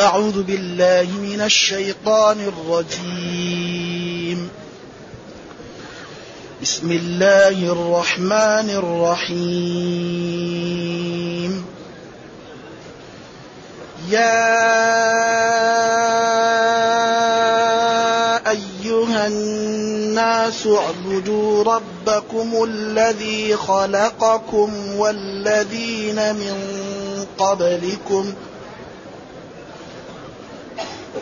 أعوذ بالله من الشيطان الرجيم. بسم الله الرحمن الرحيم. يا أيها الناس اعبدوا ربكم الذي خلقكم والذين من قبلكم ۖ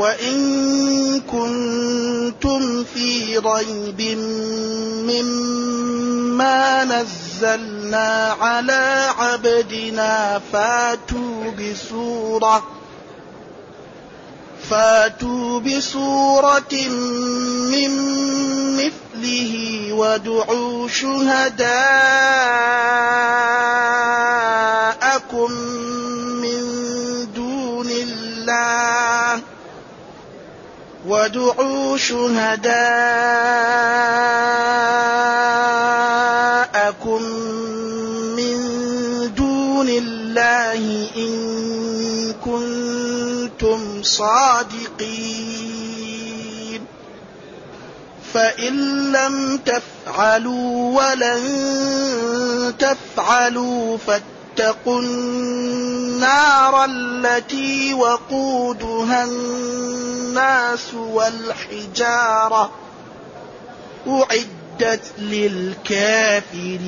وان كنتم في ريب مما نزلنا على عبدنا فاتوا بسوره فاتوا بسورة من مثله وادعوا شهداءكم وادعوا شهداءكم من دون الله إن كنتم صادقين. فإن لم تفعلوا ولن تفعلوا فاتقوا النار التي وقودها الناس والحجارة أعدت للكافرين.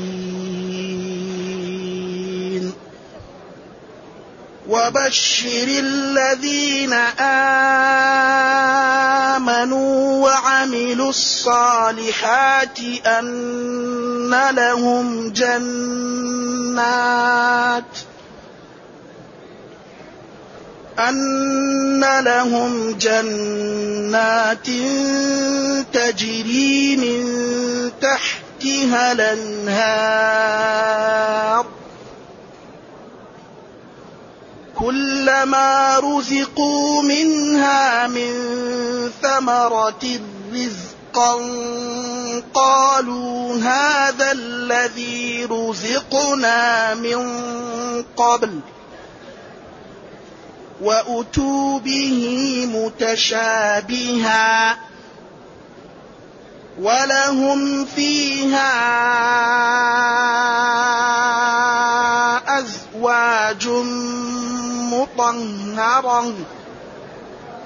وبشر الذين آمنوا وعملوا الصالحات أن لهم جنات أن لهم جنات تجري من تحتها الأنهار كلما رزقوا منها من ثمرة رزقا قالوا هذا الذي رزقنا من قبل وأتوا به متشابها ولهم فيها أزواج مطهرة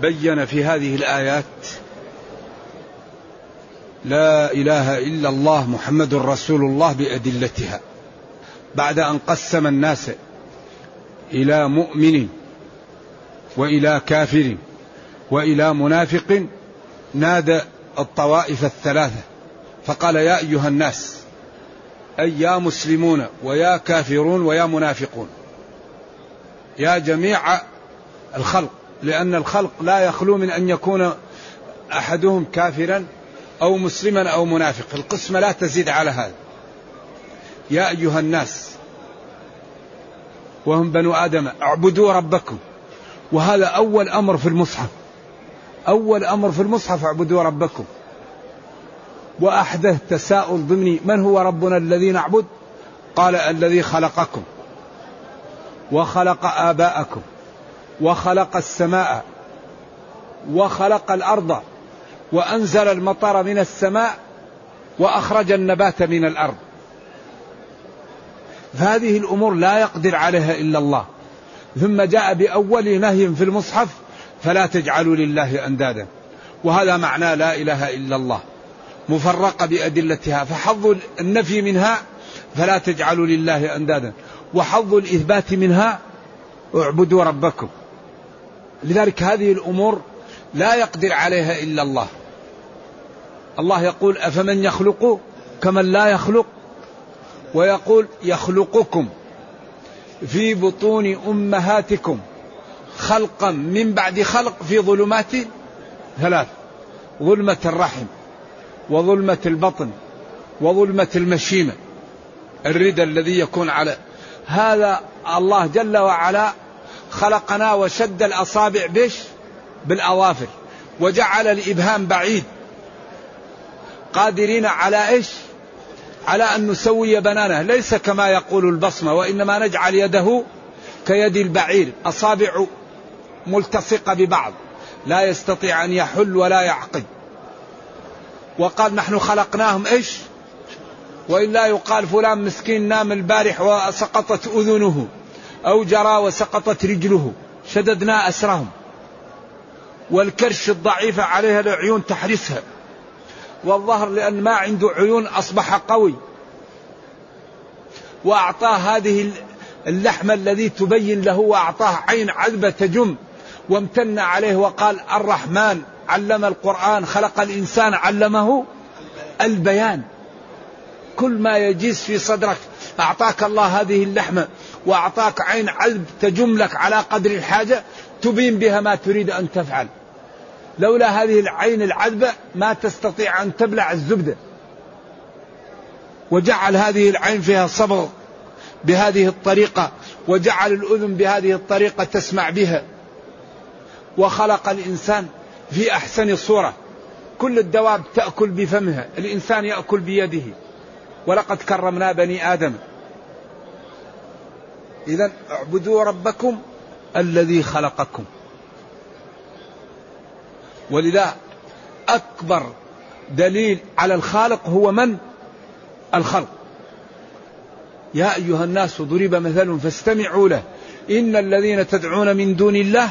بين في هذه الآيات لا إله إلا الله محمد رسول الله بأدلتها بعد أن قسم الناس إلى مؤمن وإلى كافر وإلى منافق نادى الطوائف الثلاثة فقال يا أيها الناس أي يا مسلمون ويا كافرون ويا منافقون يا جميع الخلق لأن الخلق لا يخلو من أن يكون أحدهم كافرا أو مسلما أو منافق القسمة لا تزيد على هذا. يا أيها الناس وهم بنو آدم اعبدوا ربكم. وهذا أول أمر في المصحف. أول أمر في المصحف اعبدوا ربكم. وأحدث تساؤل ضمني من هو ربنا الذي نعبد؟ قال الذي خلقكم. وخلق آباءكم. وخلق السماء وخلق الأرض وأنزل المطر من السماء وأخرج النبات من الأرض. فهذه الأمور لا يقدر عليها إلا الله. ثم جاء بأول نهي في المصحف فلا تجعلوا لله أندادا. وهذا معنى لا إله إلا الله. مفرقة بأدلتها. فحظ النفي منها فلا تجعلوا لله أندادا. وحظ الإثبات منها اعبدوا ربكم. لذلك هذه الأمور لا يقدر عليها إلا الله. الله يقول أفمن يخلق كمن لا يخلق؟ ويقول يخلقكم في بطون أمهاتكم خلقا من بعد خلق في ظلمات ثلاث ظلمة الرحم وظلمة البطن وظلمة المشيمة الردى الذي يكون على هذا الله جل وعلا خلقنا وشد الأصابع بش بالأظافر وجعل الإبهام بعيد. قادرين على إيش؟ على أن نسوي بنانه. ليس كما يقول البصمة وإنما نجعل يده كيد البعير. أصابع ملتصقة ببعض لا يستطيع أن يحل ولا يعقد. وقال نحن خلقناهم إيش؟ وإلا يقال فلان مسكين نام البارح وسقطت أذنه. أو جرى وسقطت رجله شددنا أسرهم. والكرش الضعيفة عليها العيون تحرسها. والظهر لأن ما عنده عيون أصبح قوي. وأعطاه هذه اللحمة الذي تبين له وأعطاه عين عذبة تجم. وامتن عليه وقال الرحمن علم القرآن خلق الإنسان علمه البيان. كل ما يجيز في صدرك أعطاك الله هذه اللحمة وأعطاك عين عذب تجم لك على قدر الحاجة تبين بها ما تريد أن تفعل. لولا هذه العين العذبة ما تستطيع أن تبلع الزبدة. وجعل هذه العين فيها صبغ بهذه الطريقة وجعل الأذن بهذه الطريقة تسمع بها. وخلق الإنسان في أحسن صورة. كل الدواب تأكل بفمها الإنسان يأكل بيده. ولقد كرمنا بني آدم. إذا اعبدوا ربكم الذي خلقكم. ولذا أكبر دليل على الخالق هو من؟ الخلق. يا أيها الناس ضرب مثل فاستمعوا له. إن الذين تدعون من دون الله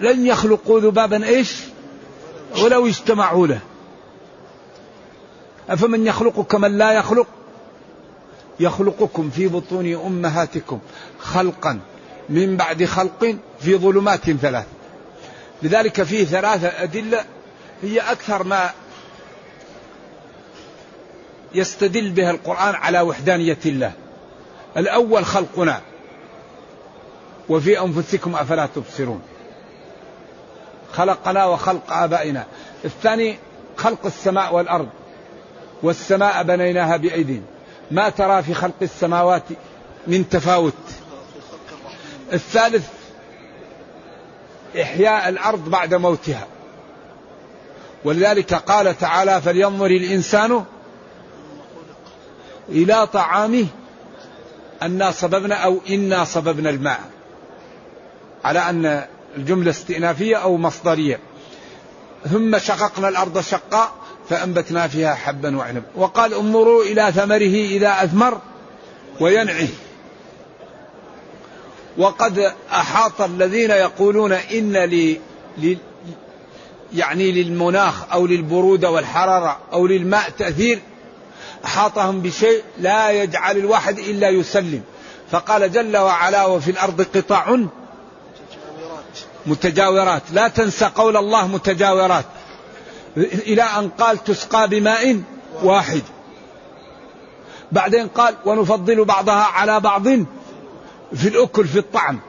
لن يخلقوا ذبابا إيش؟ ولو اجتمعوا له. أفمن يخلق كمن لا يخلق؟ يخلقكم في بطون أمهاتكم خلقا من بعد خلق في ظلمات ثلاث. لذلك فيه ثلاثة أدلة هي أكثر ما يستدل بها القرآن على وحدانية الله. الأول خلقنا. وفي أنفسكم أفلا تبصرون. خلقنا وخلق آبائنا. الثاني خلق السماء والأرض. والسماء بنيناها بأيدين. ما ترى في خلق السماوات من تفاوت. الثالث إحياء الأرض بعد موتها. ولذلك قال تعالى فلينظر الإنسان إلى طعامه أنا صببنا أو إنا صببنا الماء. على أن الجملة استئنافية أو مصدرية. ثم شققنا الأرض شقا فأنبتنا فيها حبا وعنب وقال انظروا إلى ثمره إذا أثمر وينعي. وقد أحاط الذين يقولون إن لي يعني للمناخ أو للبرودة والحرارة أو للماء تأثير. أحاطهم بشيء لا يجعل الواحد إلا يسلم. فقال جل وعلا وفي الأرض قطاع متجاورات. لا تنسى قول الله متجاورات. إلى أن قال تسقى بماء واحد. بعدين قال ونفضل بعضها على بعض في الأكل في الطعم.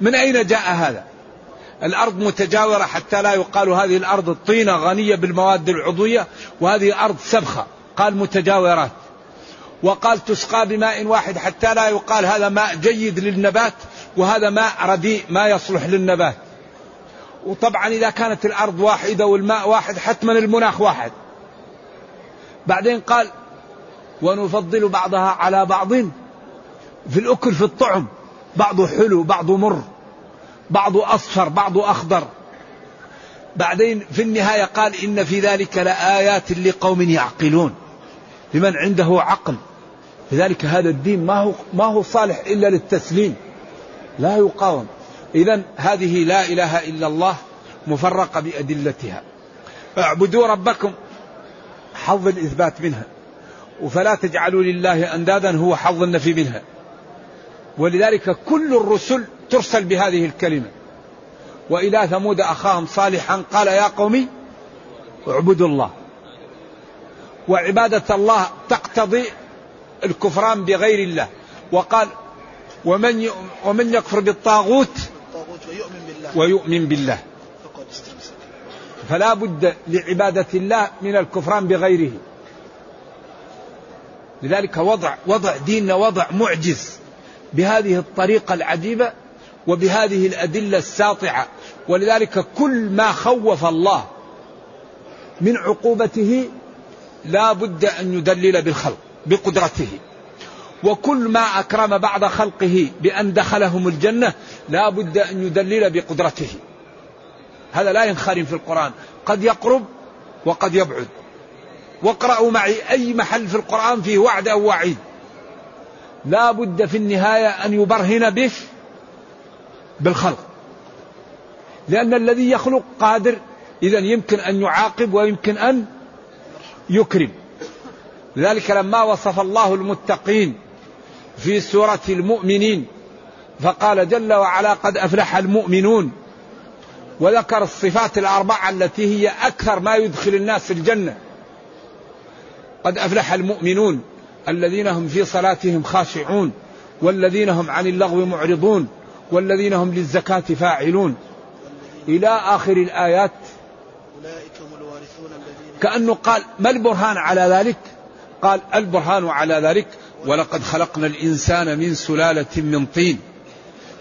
من أين جاء هذا؟ الأرض متجاورة حتى لا يقال هذه الأرض الطينة غنية بالمواد العضوية وهذه أرض سبخة. قال متجاورات. وقال تسقى بماء واحد حتى لا يقال هذا ماء جيد للنبات وهذا ماء رديء ما يصلح للنبات. وطبعا إذا كانت الأرض واحدة والماء واحد حتما المناخ واحد. بعدين قال ونفضل بعضها على بعض في الأكل في الطعم. بعضه حلو بعضه مر. بعضه أصفر بعضه أخضر. بعدين في النهاية قال إن في ذلك لآيات لقوم يعقلون. لمن عنده عقل. لذلك هذا الدين ما هو ما هو صالح إلا للتسليم. لا يقاوم. إذا هذه لا إله إلا الله مفرقة بأدلتها. اعبدوا ربكم. حظ الإثبات منها. فلا تجعلوا لله أندادا هو حظ النفي منها. ولذلك كل الرسل ترسل بهذه الكلمة. وإلى ثمود أخاهم صالحا قال يا قوم اعبدوا الله. وعبادة الله تقتضي الكفران بغير الله. وقال ومن ومن يكفر بالطاغوت ويؤمن بالله. فلا بد لعبادة الله من الكفران بغيره. لذلك وضع وضع ديننا وضع معجز بهذه الطريقة العجيبة وبهذه الأدلة الساطعة. ولذلك كل ما خوف الله من عقوبته لا بد أن يدلل بالخلق بقدرته. وكل ما أكرم بعض خلقه بأن دخلهم الجنة لا بد أن يدلل بقدرته. هذا لا ينخرم في القرآن. قد يقرب وقد يبعد. واقرأوا معي أي محل في القرآن فيه وعد أو وعيد. لا بد في النهاية أن يبرهن به بالخلق. لأن الذي يخلق قادر إذا يمكن أن يعاقب ويمكن أن يكرم. لذلك لما وصف الله المتقين في سورة المؤمنين. فقال جل وعلا قد أفلح المؤمنون. وذكر الصفات الأربعة التي هي أكثر ما يدخل الناس الجنة. قد أفلح المؤمنون الذين هم في صلاتهم خاشعون والذين هم عن اللغو معرضون والذين هم للزكاة فاعلون. إلى آخر الآيات. أولئك هم الوارثون الذين كأنه قال ما البرهان على ذلك؟ قال البرهان على ذلك ولقد خلقنا الإنسان من سلالة من طين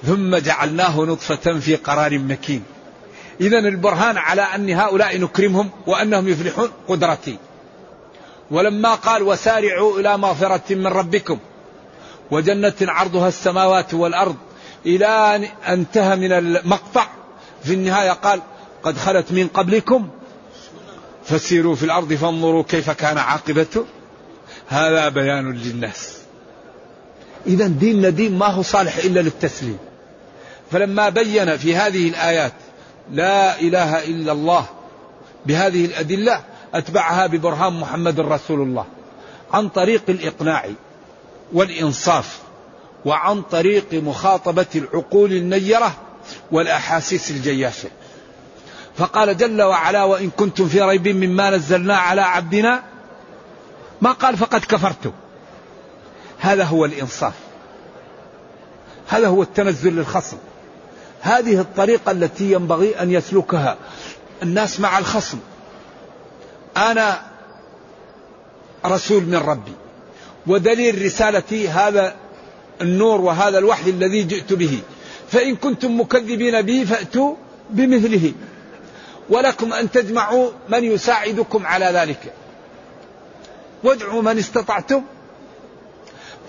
ثم جعلناه نطفة في قرار مكين. إذا البرهان على أن هؤلاء نكرمهم وأنهم يفلحون قدرتي. ولما قال وسارعوا إلى مغفرة من ربكم وجنة عرضها السماوات والأرض إلى أن انتهى من المقطع. في النهاية قال قد خلت من قبلكم فسيروا في الأرض فانظروا كيف كان عاقبته هذا بيان للناس. إذا ديننا دين ما هو صالح إلا للتسليم. فلما بين في هذه الآيات لا إله إلا الله بهذه الأدلة أتبعها ببرهان محمد رسول الله عن طريق الإقناع والإنصاف وعن طريق مخاطبة العقول النيرة والأحاسيس الجياشة. فقال جل وعلا وإن كنتم في ريب مما نزلنا على عبدنا ما قال فقد كفرتم هذا هو الإنصاف. هذا هو التنزل للخصم. هذه الطريقة التي ينبغي أن يسلكها الناس مع الخصم. أنا رسول من ربي ودليل رسالتي هذا النور وهذا الوحي الذي جئت به. فإن كنتم مكذبين به فأتوا بمثله. ولكم أن تجمعوا من يساعدكم على ذلك. وادعوا من استطعتم.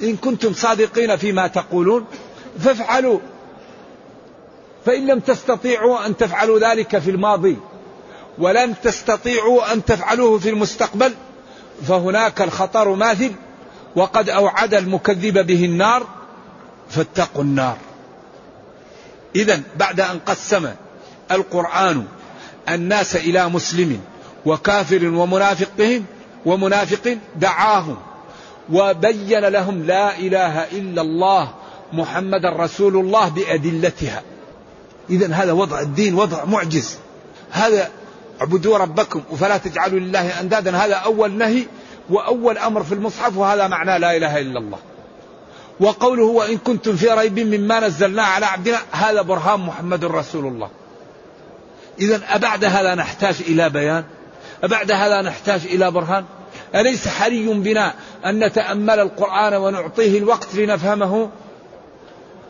إن كنتم صادقين فيما تقولون فافعلوا. فإن لم تستطيعوا أن تفعلوا ذلك في الماضي ولن تستطيعوا أن تفعلوه في المستقبل فهناك الخطر ماثل وقد أوعد المكذب به النار فاتقوا النار. إذا بعد أن قسم القرآن الناس إلى مسلم وكافر ومنافقهم ومنافق دعاهم وبين لهم لا إله إلا الله محمد رسول الله بأدلتها. إذا هذا وضع الدين وضع معجز. هذا اعبدوا ربكم وفلا تجعلوا لله أندادا. هذا أول نهي وأول أمر في المصحف وهذا معناه لا إله إلا الله. وقوله وإن كنتم في ريب مما نزلنا على عبدنا هذا برهان محمد رسول الله. إذا أبعد هذا نحتاج إلى بيان. أبعد هذا نحتاج إلى برهان؟ أليس حري بنا أن نتأمل القرآن ونعطيه الوقت لنفهمه؟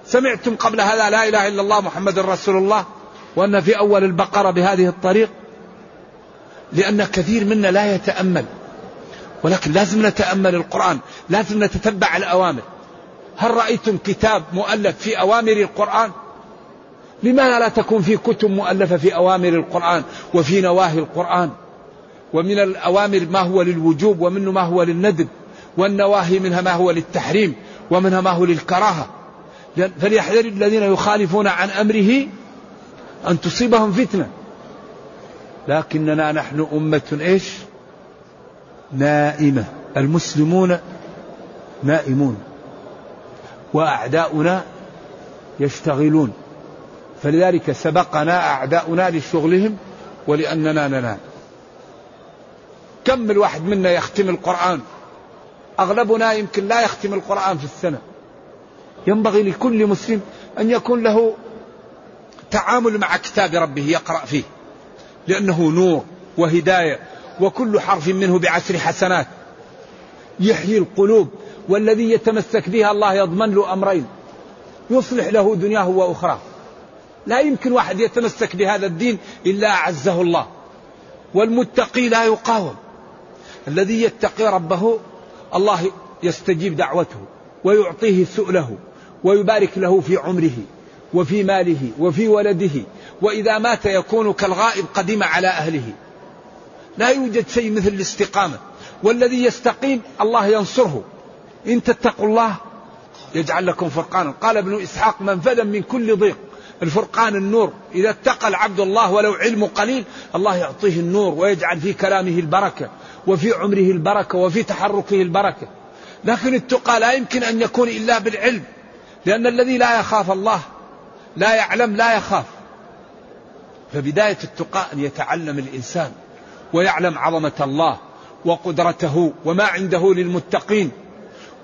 سمعتم قبل هذا لا إله إلا الله محمد رسول الله وأن في أول البقرة بهذه الطريق؟ لأن كثير منا لا يتأمل ولكن لازم نتأمل القرآن لازم نتتبع الأوامر. هل رأيتم كتاب مؤلف في أوامر القرآن؟ لماذا لا تكون في كتب مؤلفة في أوامر القرآن وفي نواهي القرآن؟ ومن الأوامر ما هو للوجوب ومنه ما هو للندب والنواهي منها ما هو للتحريم ومنها ما هو للكراهة. فليحذر الذين يخالفون عن أمره أن تصيبهم فتنة. لكننا نحن أمة إيش؟ نائمة. المسلمون نائمون. وأعداؤنا يشتغلون. فلذلك سبقنا أعداؤنا لشغلهم ولأننا ننام كم الواحد منا يختم القرآن؟ أغلبنا يمكن لا يختم القرآن في السنة. ينبغي لكل مسلم أن يكون له تعامل مع كتاب ربه يقرأ فيه لأنه نور وهداية وكل حرف منه بعشر حسنات. يحيي القلوب والذي يتمسك بها الله يضمن له أمرين. يصلح له دنياه وأخراه. لا يمكن واحد يتمسك بهذا الدين إلا أعزه الله. والمتقي لا يقاوم. الذي يتقي ربه الله يستجيب دعوته ويعطيه سؤله ويبارك له في عمره وفي ماله وفي ولده وإذا مات يكون كالغائب قدم على أهله. لا يوجد شيء مثل الاستقامة. والذي يستقيم الله ينصره. إن تتقوا الله يجعل لكم فرقانا. قال ابن إسحاق منفذا من كل ضيق. الفرقان النور. إذا اتقى العبد الله ولو علم قليل الله يعطيه النور ويجعل في كلامه البركة. وفي عمره البركة وفي تحركه البركة. لكن التقى لا يمكن أن يكون إلا بالعلم لأن الذي لا يخاف الله لا يعلم لا يخاف. فبداية التقى أن يتعلم الإنسان ويعلم عظمة الله وقدرته وما عنده للمتقين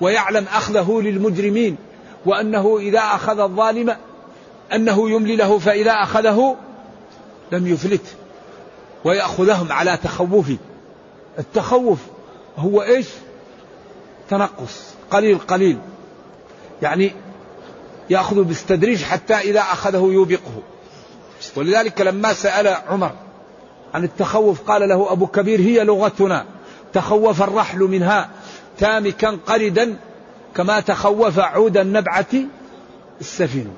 ويعلم أخذه للمجرمين وأنه إذا أخذ الظالم أنه يملي له فإذا أخذه لم يفلت ويأخذهم على تخوفه. التخوف هو إيش؟ تنقص قليل قليل. يعني يأخذ بالتدريج حتى إذا أخذه يوبقه. ولذلك لما سأل عمر عن التخوف قال له أبو كبير هي لغتنا. تخوف الرحل منها تامكا قردا كما تخوف عود النبعة السفينة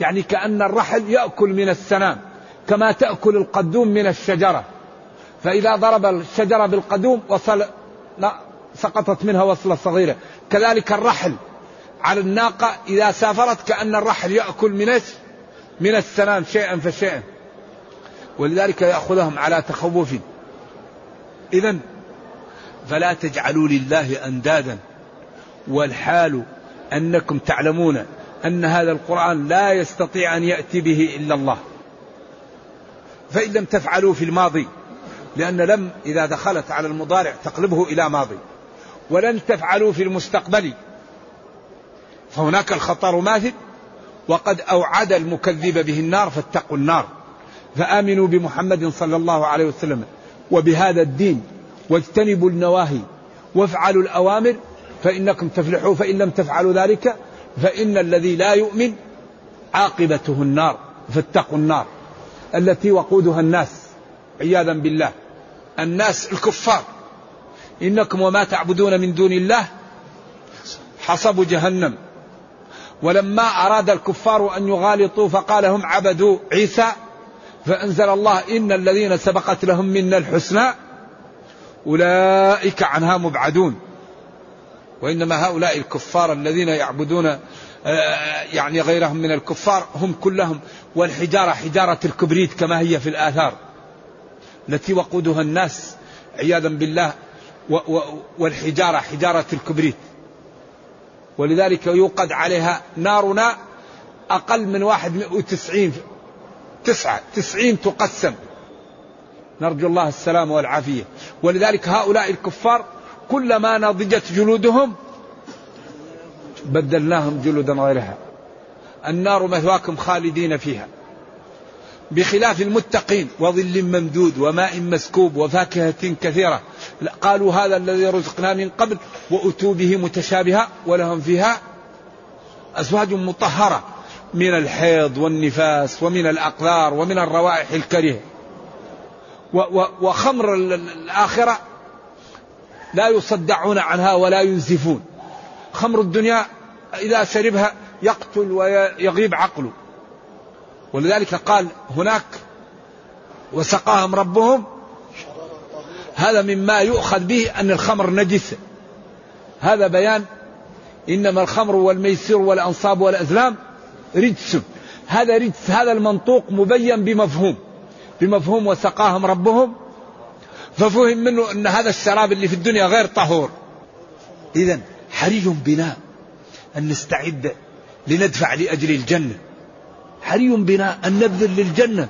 يعني كأن الرحل يأكل من السنام كما تأكل القدوم من الشجرة. فإذا ضرب الشجرة بالقدوم وصل لا سقطت منها وصلة صغيرة. كذلك الرحل. على الناقة إذا سافرت كأن الرحل يأكل من من السنام شيئا فشيئا. ولذلك يأخذهم على تخوف. إذا فلا تجعلوا لله أندادا. والحال أنكم تعلمون أن هذا القرآن لا يستطيع أن يأتي به إلا الله. فإن لم تفعلوا في الماضي لأن لم إذا دخلت على المضارع تقلبه إلى ماضي ولن تفعلوا في المستقبل. فهناك الخطر ماثل وقد أوعد المكذب به النار فاتقوا النار. فآمنوا بمحمد صلى الله عليه وسلم وبهذا الدين واجتنبوا النواهي وافعلوا الأوامر فإنكم تفلحوا فإن لم تفعلوا ذلك فإن الذي لا يؤمن عاقبته النار فاتقوا النار. التي وقودها الناس عياذا بالله. الناس الكفار. إنكم وما تعبدون من دون الله حصب جهنم. ولما أراد الكفار أن يغالطوا فقال هم عبدوا عيسى فأنزل الله إن الذين سبقت لهم منا الحسنى أولئك عنها مبعدون. وإنما هؤلاء الكفار الذين يعبدون آه، يعني غيرهم من الكفار هم كلهم والحجارة حجارة الكبريت كما هي في الآثار. التي وقودها الناس عياذا بالله والحجارة حجارة الكبريت. ولذلك يوقد عليها نارنا أقل من واحد وتسعين تسعة تسعين تقسم. نرجو الله السلام والعافية. ولذلك هؤلاء الكفار كلما نضجت جلودهم بدلناهم جلودا غيرها. النار مثواكم خالدين فيها. بخلاف المتقين وظل ممدود وماء مسكوب وفاكهة كثيرة. قالوا هذا الذي رزقنا من قبل وأتوا به متشابها ولهم فيها أزواج مطهرة من الحيض والنفاس ومن الأقذار ومن الروائح الكريهة. وخمر الآخرة لا يصدعون عنها ولا ينزفون. خمر الدنيا إذا شربها يقتل ويغيب عقله. ولذلك قال هناك وسقاهم ربهم هذا مما يؤخذ به أن الخمر نجس. هذا بيان إنما الخمر والميسر والأنصاب والأزلام رجس. هذا رجس هذا المنطوق مبين بمفهوم بمفهوم وسقاهم ربهم. ففهم منه أن هذا الشراب اللي في الدنيا غير طهور. إذا حري بنا أن نستعد لندفع لأجل الجنة. حري بنا أن نبذل للجنة.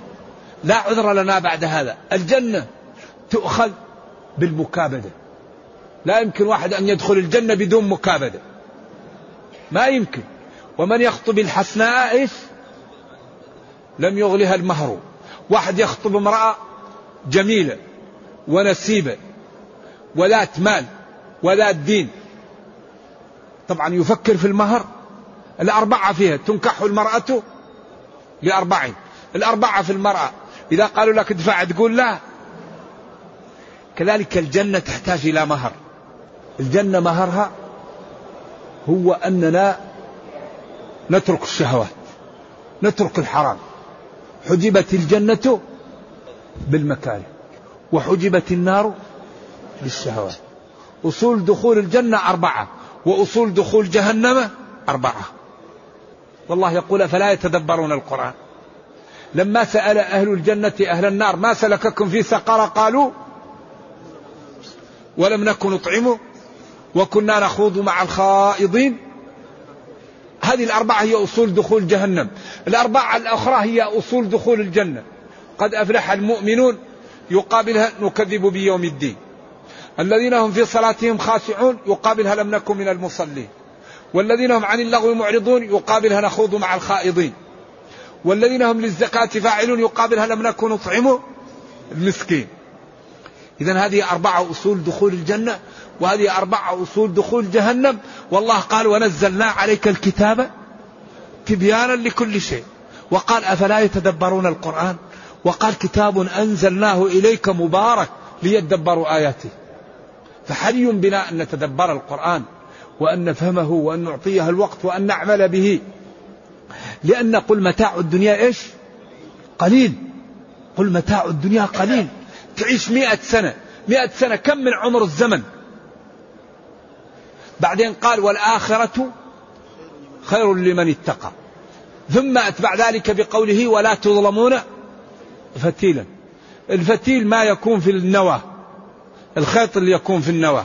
لا عذر لنا بعد هذا. الجنة تؤخذ بالمكابدة. لا يمكن واحد أن يدخل الجنة بدون مكابدة. ما يمكن. ومن يخطب الحسناء إيش لم يغلها المهر. واحد يخطب امرأة جميلة ونسيبة وذات مال وذات دين. طبعا يفكر في المهر. الأربعة فيها تنكح المرأة بأربع الأربعة في المرأة. إذا قالوا لك ادفع تقول لا. كذلك الجنة تحتاج إلى مهر. الجنة مهرها هو أننا نترك الشهوات نترك الحرام. حجبت الجنة بالمكاره وحجبت النار بالشهوات أصول دخول الجنة أربعة وأصول دخول جهنم أربعة. والله يقول فلا يتدبرون القرآن؟ لما سأل أهل الجنة أهل النار ما سلككم في سقر؟ قالوا ولم نكن نطعمه وكنا نخوض مع الخائضين. هذه الأربعة هي أصول دخول جهنم. الأربعة الأخرى هي أصول دخول الجنة. قد أفلح المؤمنون يقابلها نكذب بيوم الدين. الذين هم في صلاتهم خاشعون يقابلها لم نكن من المصلين. والذين هم عن اللغو معرضون يقابلها نخوض مع الخائضين. والذين هم للزكاة فاعلون يقابلها لم نكن نطعم المسكين. إذا هذه أربعة أصول دخول الجنة وهذه أربعة أصول دخول جهنم. والله قال ونزلنا عليك الكتاب تبيانا لكل شيء وقال أفلا يتدبرون القرآن؟ وقال كتاب أنزلناه إليك مبارك ليدبروا آياته فحري بنا أن نتدبر القرآن. وأن نفهمه وأن نعطيه الوقت وأن نعمل به. لأن قل متاع الدنيا إيش؟ قليل. قل متاع الدنيا قليل. تعيش مئة سنة. مئة سنة كم من عمر الزمن؟ بعدين قال والآخرة خير لمن اتقى. ثم أتبع ذلك بقوله ولا تظلمون فتيلا. الفتيل ما يكون في النوى. الخيط اللي يكون في النوى.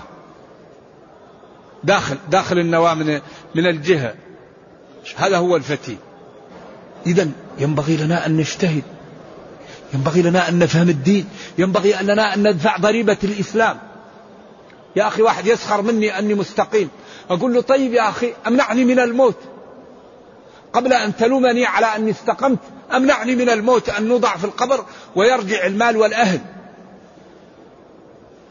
داخل داخل النواة من من الجهة. هذا هو الفتيل إذا ينبغي لنا أن نجتهد. ينبغي لنا أن نفهم الدين. ينبغي لنا أن ندفع ضريبة الإسلام. يا أخي واحد يسخر مني أني مستقيم. أقول له طيب يا أخي أمنعني من الموت. قبل أن تلومني على أني استقمت أمنعني من الموت أن نوضع في القبر ويرجع المال والأهل.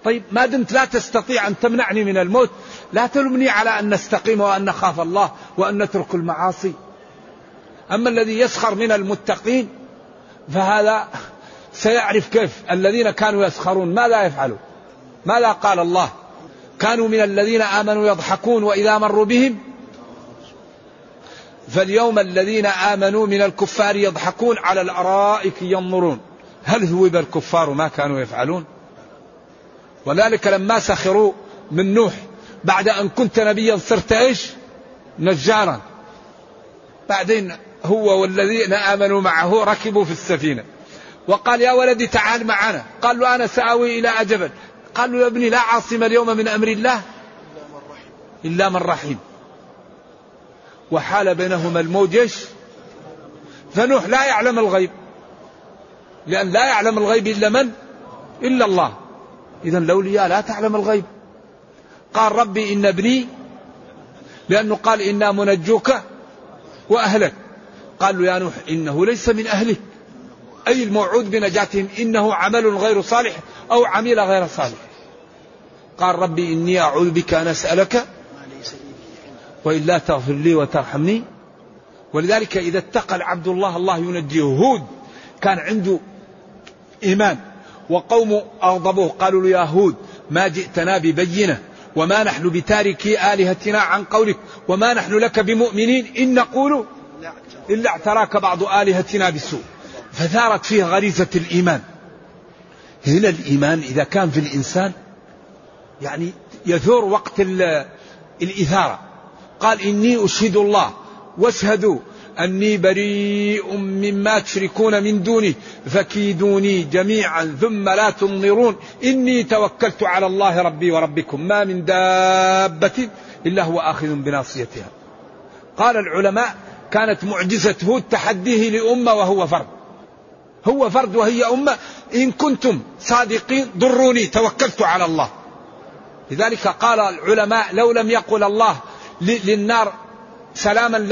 طيب ما دمت لا تستطيع أن تمنعني من الموت. لا تلومني على أن نستقيم وأن نخاف الله وأن نترك المعاصي. أما الذي يسخر من المتقين فهذا سيعرف كيف الذين كانوا يسخرون. ماذا يفعلوا؟ ماذا قال الله؟ كانوا من الذين آمنوا يضحكون وإذا مروا بهم فاليوم الذين آمنوا من الكفار يضحكون على الأرائك ينظرون. هل ثوب الكفار ما كانوا يفعلون؟ وذلك لما سخروا من نوح بعد أن كنت نبيا صرت إيش؟ نجارا. بعدين هو والذين آمنوا معه ركبوا في السفينة. وقال يا ولدي تعال معنا. قال له أنا سآوي إلى أجبل. قال له يا ابني لا عاصم اليوم من أمر الله إلا من رحيم. وحال بينهما الموج؟ فنوح لا يعلم الغيب. لأن لا يعلم الغيب إلا من؟ إلا الله. إذا الأولياء لا تعلم الغيب. قال ربي إن ابني لأنه قال إنا منجوك وأهلك. قال له يا نوح إنه ليس من أهلك. أي الموعود بنجاتهم؟ إنه عمل غير صالح أو عمل غير صالح. قال ربي إني أعوذ بك أن أسألك وإلا تغفر لي وترحمني. ولذلك إذا اتقى العبد الله الله ينجيه. هود كان عنده إيمان. وقوم أغضبوه. قالوا له يا هود ما جئتنا ببينة وما نحن بتاركي آلهتنا عن قولك وما نحن لك بمؤمنين. إن نقول إلا اعتراك بعض آلهتنا بالسوء فثارت فيه غريزة الإيمان. هنا الإيمان إذا كان في الإنسان يعني يثور وقت الإثارة. قال إني أشهد الله واشهدوا أني بريء مما تشركون من دونه فكيدوني جميعا ثم لا تنظرون. إني توكلت على الله ربي وربكم ما من دابة إلا هو آخذ بناصيتها. قال العلماء كانت معجزة هود تحديه لأمة وهو فرد. هو فرد وهي أمة. إن كنتم صادقين ضروني توكلت على الله. لذلك قال العلماء لو لم يقل الله للنار سلاما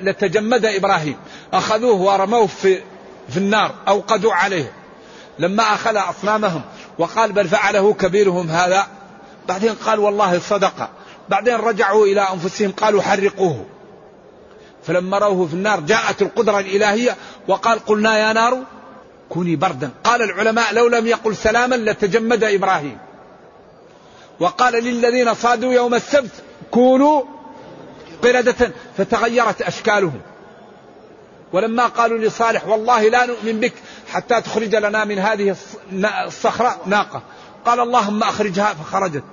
لتجمد إبراهيم. أخذوه ورموه في, في النار أوقدوا عليه. لما أخذ أصنامهم وقال بل فعله كبيرهم هذا بعدين قال والله صدق بعدين رجعوا إلى أنفسهم قالوا حرقوه. فلما روه في النار جاءت القدرة الإلهية وقال قلنا يا نار كوني بردا. قال العلماء لو لم يقل سلاما لتجمد إبراهيم. وقال للذين صادوا يوم السبت كونوا قردة فتغيرت أشكالهم. ولما قالوا لصالح والله لا نؤمن بك حتى تخرج لنا من هذه الصخرة ناقة. قال اللهم أخرجها. فخرجت.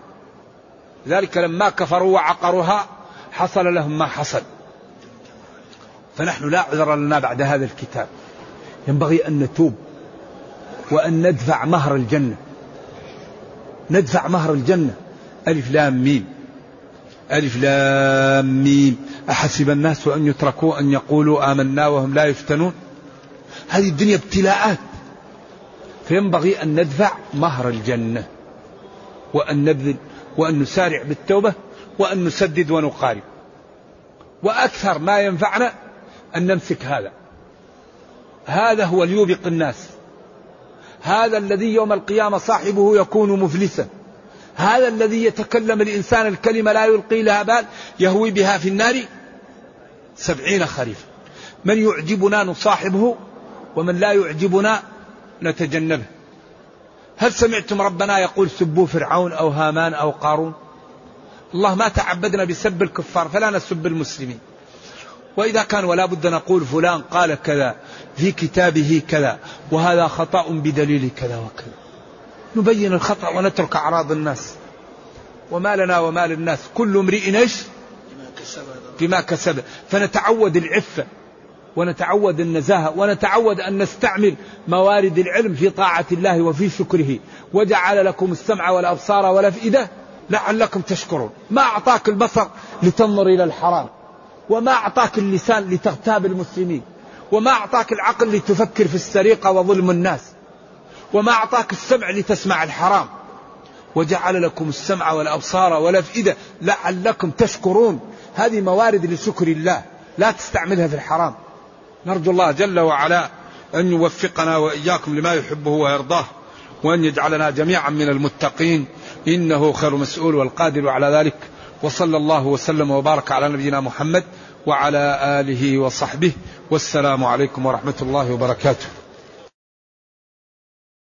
ذلك لما كفروا وعقروها حصل لهم ما حصل. فنحن لا عذر لنا بعد هذا الكتاب. ينبغي أن نتوب وأن ندفع مهر الجنة. ندفع مهر الجنة. ألف لام ميم. ألف لام ميم. أحسب الناس أن يتركوا أن يقولوا آمنا وهم لا يفتنون؟ هذه الدنيا ابتلاءات. فينبغي أن ندفع مهر الجنة وأن نبذل وأن نسارع بالتوبة وأن نسدد ونقارب. وأكثر ما ينفعنا أن نمسك هذا. هذا هو ليوبق الناس. هذا الذي يوم القيامة صاحبه يكون مفلسا. هذا الذي يتكلم الإنسان الكلمة لا يلقي لها بال يهوي بها في النار سبعين خريفا. من يعجبنا نصاحبه ومن لا يعجبنا نتجنبه. هل سمعتم ربنا يقول سبوا فرعون أو هامان أو قارون؟ الله ما تعبدنا بسب الكفار فلا نسب المسلمين. وإذا كان ولا بد نقول فلان قال كذا في كتابه كذا وهذا خطأ بدليل كذا وكذا. نبين الخطأ ونترك أعراض الناس. وما لنا وما للناس. كل امرئ إيش؟ بما كسب. فنتعود العفة ونتعود النزاهة ونتعود أن نستعمل موارد العلم في طاعة الله وفي شكره. وجعل لكم السمع والأبصار والأفئدة لعلكم تشكرون. ما أعطاك البصر لتنظر إلى الحرام. وما أعطاك اللسان لتغتاب المسلمين. وما أعطاك العقل لتفكر في السرقة وظلم الناس. وما أعطاك السمع لتسمع الحرام. وجعل لكم السمع والأبصار والأفئدة لعلكم تشكرون. هذه موارد لشكر الله. لا تستعملها في الحرام. نرجو الله جل وعلا أن يوفقنا وإياكم لما يحبه ويرضاه وأن يجعلنا جميعا من المتقين. إنه خير مسؤول والقادر على ذلك. وصلى الله وسلم وبارك على نبينا محمد وعلى آله وصحبه. والسلام عليكم ورحمة الله وبركاته.